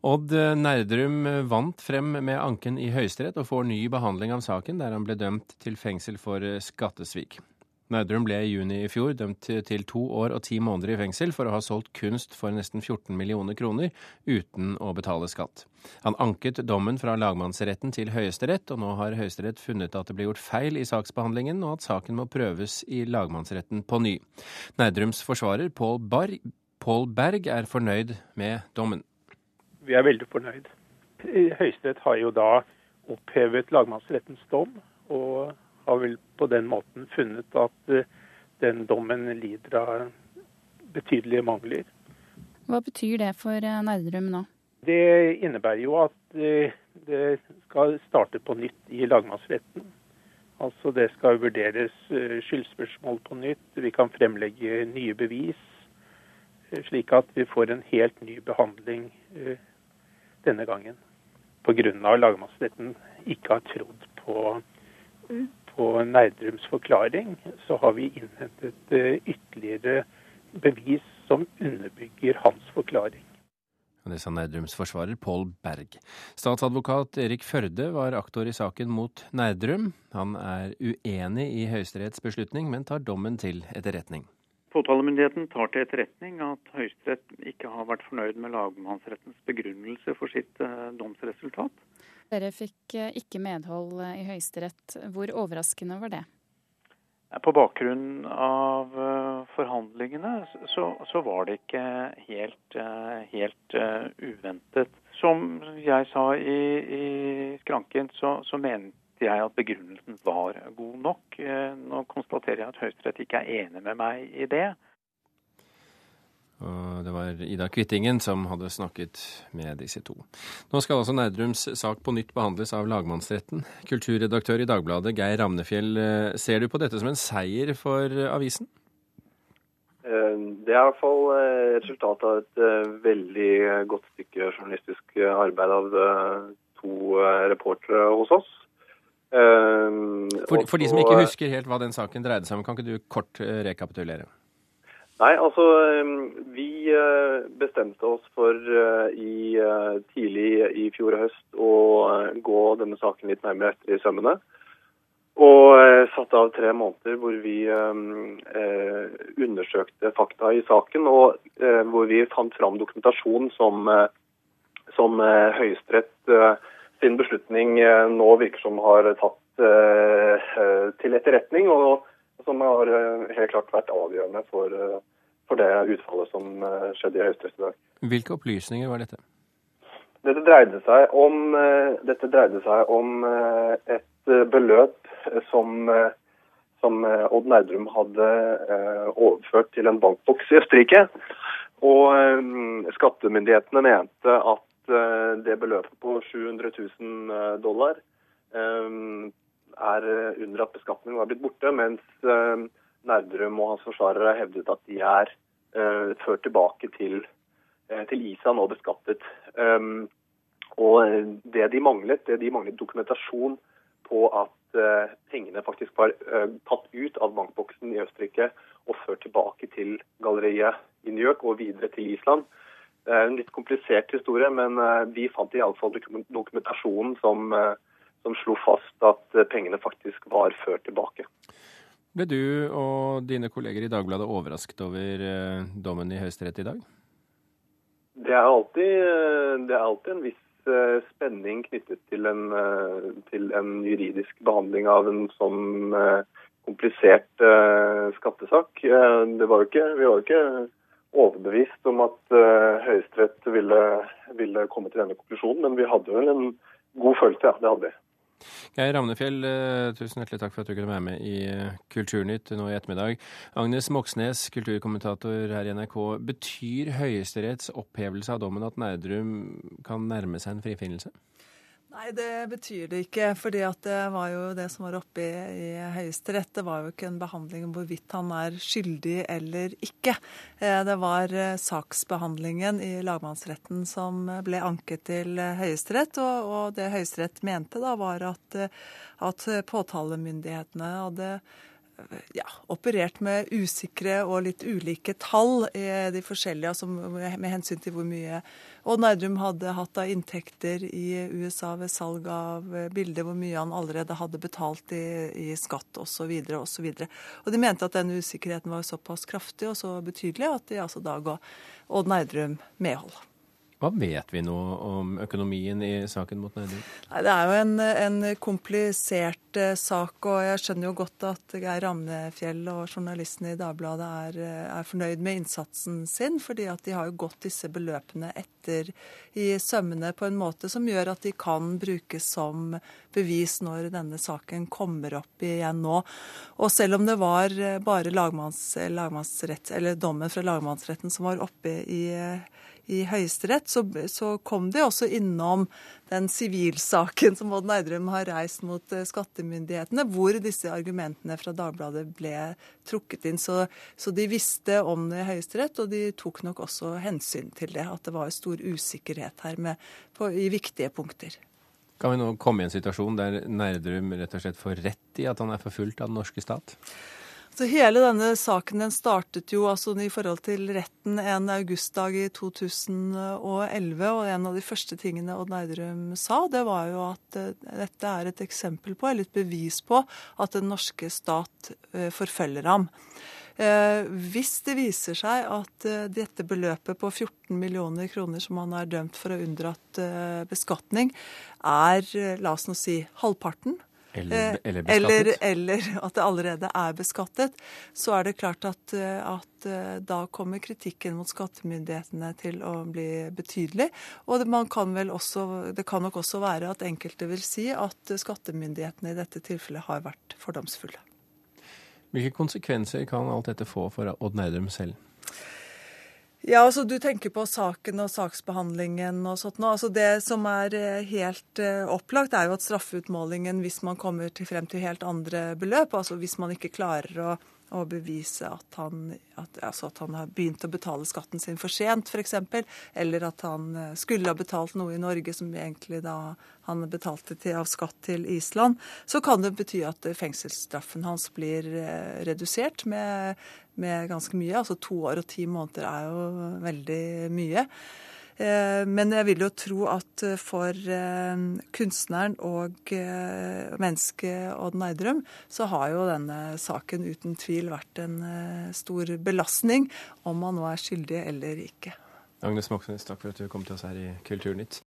Odd Nerdrum vant frem med anken i Høyesterett og får ny behandling av saken, der han ble dømt til fengsel for skattesvik. Nerdrum ble i juni i fjor dømt til to år og ti måneder i fengsel for å ha solgt kunst for nesten 14 millioner kroner uten å betale skatt. Han anket dommen fra lagmannsretten til Høyesterett, og nå har Høyesterett funnet at det ble gjort feil i saksbehandlingen, og at saken må prøves i lagmannsretten på ny. Nerdrums forsvarer Pål Berg er fornøyd med dommen vi er veldig fornøyd. Høyesterett har jo da opphevet lagmannsrettens dom, og har vel på den måten funnet at eh, den dommen lider av betydelige mangler. Hva betyr det for eh, Nerdrum nå? Det innebærer jo at eh, det skal starte på nytt i lagmannsretten. Altså Det skal vurderes skyldspørsmål på nytt, vi kan fremlegge nye bevis. Slik at vi får en helt ny behandling denne gangen. Pga. lagmannsretten ikke har trodd på, på Nerdrums forklaring, så har vi innhentet eh, ytterligere bevis som underbygger hans forklaring. Det sa Nerdrums forsvarer Pål Berg. Statsadvokat Erik Førde var aktor i saken mot Nerdrum. Han er uenig i Høyesteretts beslutning, men tar dommen til etterretning. Påtalemyndigheten tar til etterretning at Høyesterett ikke har vært fornøyd med lagmannsrettens begrunnelse for sitt uh, domsresultat. Dere fikk uh, ikke medhold uh, i Høyesterett. Hvor overraskende var det? På bakgrunn av forhandlingene så, så, var det ikke helt, helt uventet. Som jeg sa i, i skranken, så, så mente jeg at begrunnelsen var god nok. Eh, nå konstaterer jeg at Høyesterett ikke er enig med meg i det. Og det var Ida Kvittingen som hadde snakket med disse to. Nå skal altså Nerdrums sak på nytt behandles av lagmannsretten. Kulturredaktør i Dagbladet Geir Ramnefjell, eh, ser du på dette som en seier for avisen? Eh, det er i hvert fall resultatet av et veldig godt stykke journalistisk arbeid av to reportere hos oss. Ehm, for, for, de som ikke husker helt hva den saken dreide seg om, kan ikke du kort eh, rekapitulere? Nei, altså ehm, vi eh, bestemte oss for eh, i, tidlig i fjor høst å gå denne saken litt nærmere etter i sømmene. Og satte av tre måneder hvor vi eh, undersøkte fakta i saken, og hvor vi fant fram dokumentasjon som, som Høyesterett sin beslutning eh, nå virker som har tatt eh, eh, til etterretning, og som har helt klart vært avgjørende for, for det utfallet som skjedde i Høyesterett i dag. Hvilke opplysninger var dette? Dette dreide seg om, dette dreide seg om et beløp som, som Odd Nerdrum hadde overført til en bankboks i Østerrike. Og skattemyndighetene mente at det beløpet på 700 000 eh, dollar eh, er unndratt beskatning og er blitt borte, mens Nerdrum og hans forsvarere har hevdet at de er ført tilbake til, til ISA og beskattet. Og det de manglet, det de manglet dokumentasjon på at pengene faktisk var tatt ut av bankboksen i Østerrike og ført tilbake til galleriet i New York og videre til Island. Det er en litt komplisert historie, men eh, vi fant iallfall dokumentasjonen som, eh, som slo fast at eh, pengene faktisk var ført tilbake. Ble du og dine kolleger i Dagbladet overrasket over dommen i Høyesterett i dag? Det er, alltid, det er alltid en viss spenning knyttet til en, til en, juridisk behandling av en sånn komplisert skattesak. Det var jo ikke, vi var jo ikke overbevist om at uh, Høyesterett ville, ville, komme til denne konklusjonen, men vi hadde vel en god følelse, ja. Det hadde vi. Geir Ravnefjell, uh, tusen hjertelig takk for at du kunne være med i uh, Kulturnytt nå i ettermiddag. Agnes Moxnes, kulturkommentator her i NRK. Betyr Høyesteretts opphevelse av dommen at Nerdrum kan nærme seg en frifinnelse? Nei, det betyr det ikke. fordi det var jo det som var oppe i, i Høyesterett. Det var jo ikke en behandling om hvorvidt han er skyldig eller ikke. Eh, det var eh, saksbehandlingen i lagmannsretten som ble anket til Høyesterett. Og, og det Høyesterett mente da, var at, at påtalemyndighetene hadde ja, operert med usikre og litt ulike tall i de forskjellige, altså med hensyn til hvor mye Odd Nerdrum hadde hatt av inntekter i USA ved salg av bilder, hvor mye han allerede hadde betalt i, i skatt osv. og de mente at den usikkerheten var såpass kraftig og så betydelig at de altså da ga Odd Nerdrum medhold. Hva vet vi nå om økonomien i saken mot Nerdrum? Det er jo en, en komplisert uh, sak, og jeg skjønner jo godt at Geir Ramnefjell og journalistene i Dagbladet er, uh, er, fornøyd med innsatsen sin, fordi at de har jo gått disse beløpene etter i sømmene på en måte som gjør at de kan brukes som bevis når denne saken kommer opp igjen nå. Og selv om det var uh, bare lagmanns, lagmannsrett, eller dommen fra lagmannsretten som var oppe i i Høyesterett, så, så, kom de også innom den sivilsaken som Odd Nerdrum har reist mot eh, skattemyndighetene, hvor disse argumentene fra Dagbladet ble trukket inn. Så, så de visste om det i Høyesterett, og de tok nok også hensyn til det. At det var stor usikkerhet her med, på, i viktige punkter. Kan vi nå komme i en situasjon der Nerdrum rett og slett får rett i at han er forfulgt av den norske stat? Så hele denne saken den startet jo altså i forhold til retten en augustdag i 2011. Og en av de første tingene Odd Neidrum sa, det var jo at uh, dette er et eksempel på, eller et bevis på, at den norske stat uh, forfølger ham. Uh, hvis det viser seg at dette beløpet på 14 millioner kroner som han er dømt for å unndratt beskatning, er, la oss nå si, halvparten, eller, eh, eller, eller, eller, at det allerede er beskattet, så er det klart at, eh, at, eh, da kommer kritikken mot skattemyndighetene til å bli betydelig. Og det, kan også, det kan nok også være at enkelte vil si at skattemyndighetene i dette tilfellet har vært fordomsfulle. Hvilke konsekvenser kan alt dette få for Odd Nerdrum selv? Ja, altså Du tenker på saken og saksbehandlingen og sånt. Altså Det som er eh, helt uh, opplagt, er jo at straffeutmålingen, hvis man kommer til frem til helt andre beløp, altså hvis man ikke klarer å å bevise at han, at, altså at han, har begynt å betale skatten sin for sent, f.eks. Eller at han eh, skulle ha betalt noe i Norge som egentlig da han betalte til, av skatt til Island. Så kan det bety at fengselsstraffen hans blir eh, redusert med, med ganske mye. Altså to år og ti måneder er jo veldig mye. Eh, men jeg vil jo tro at eh, for eh, kunstneren og mennesket Odd Neidrum, så har jo denne saken uten tvil vært en stor belastning, om man nå er skyldig eller ikke. Agnes Moxnes, takk for at du kom til oss her i Kulturnytt.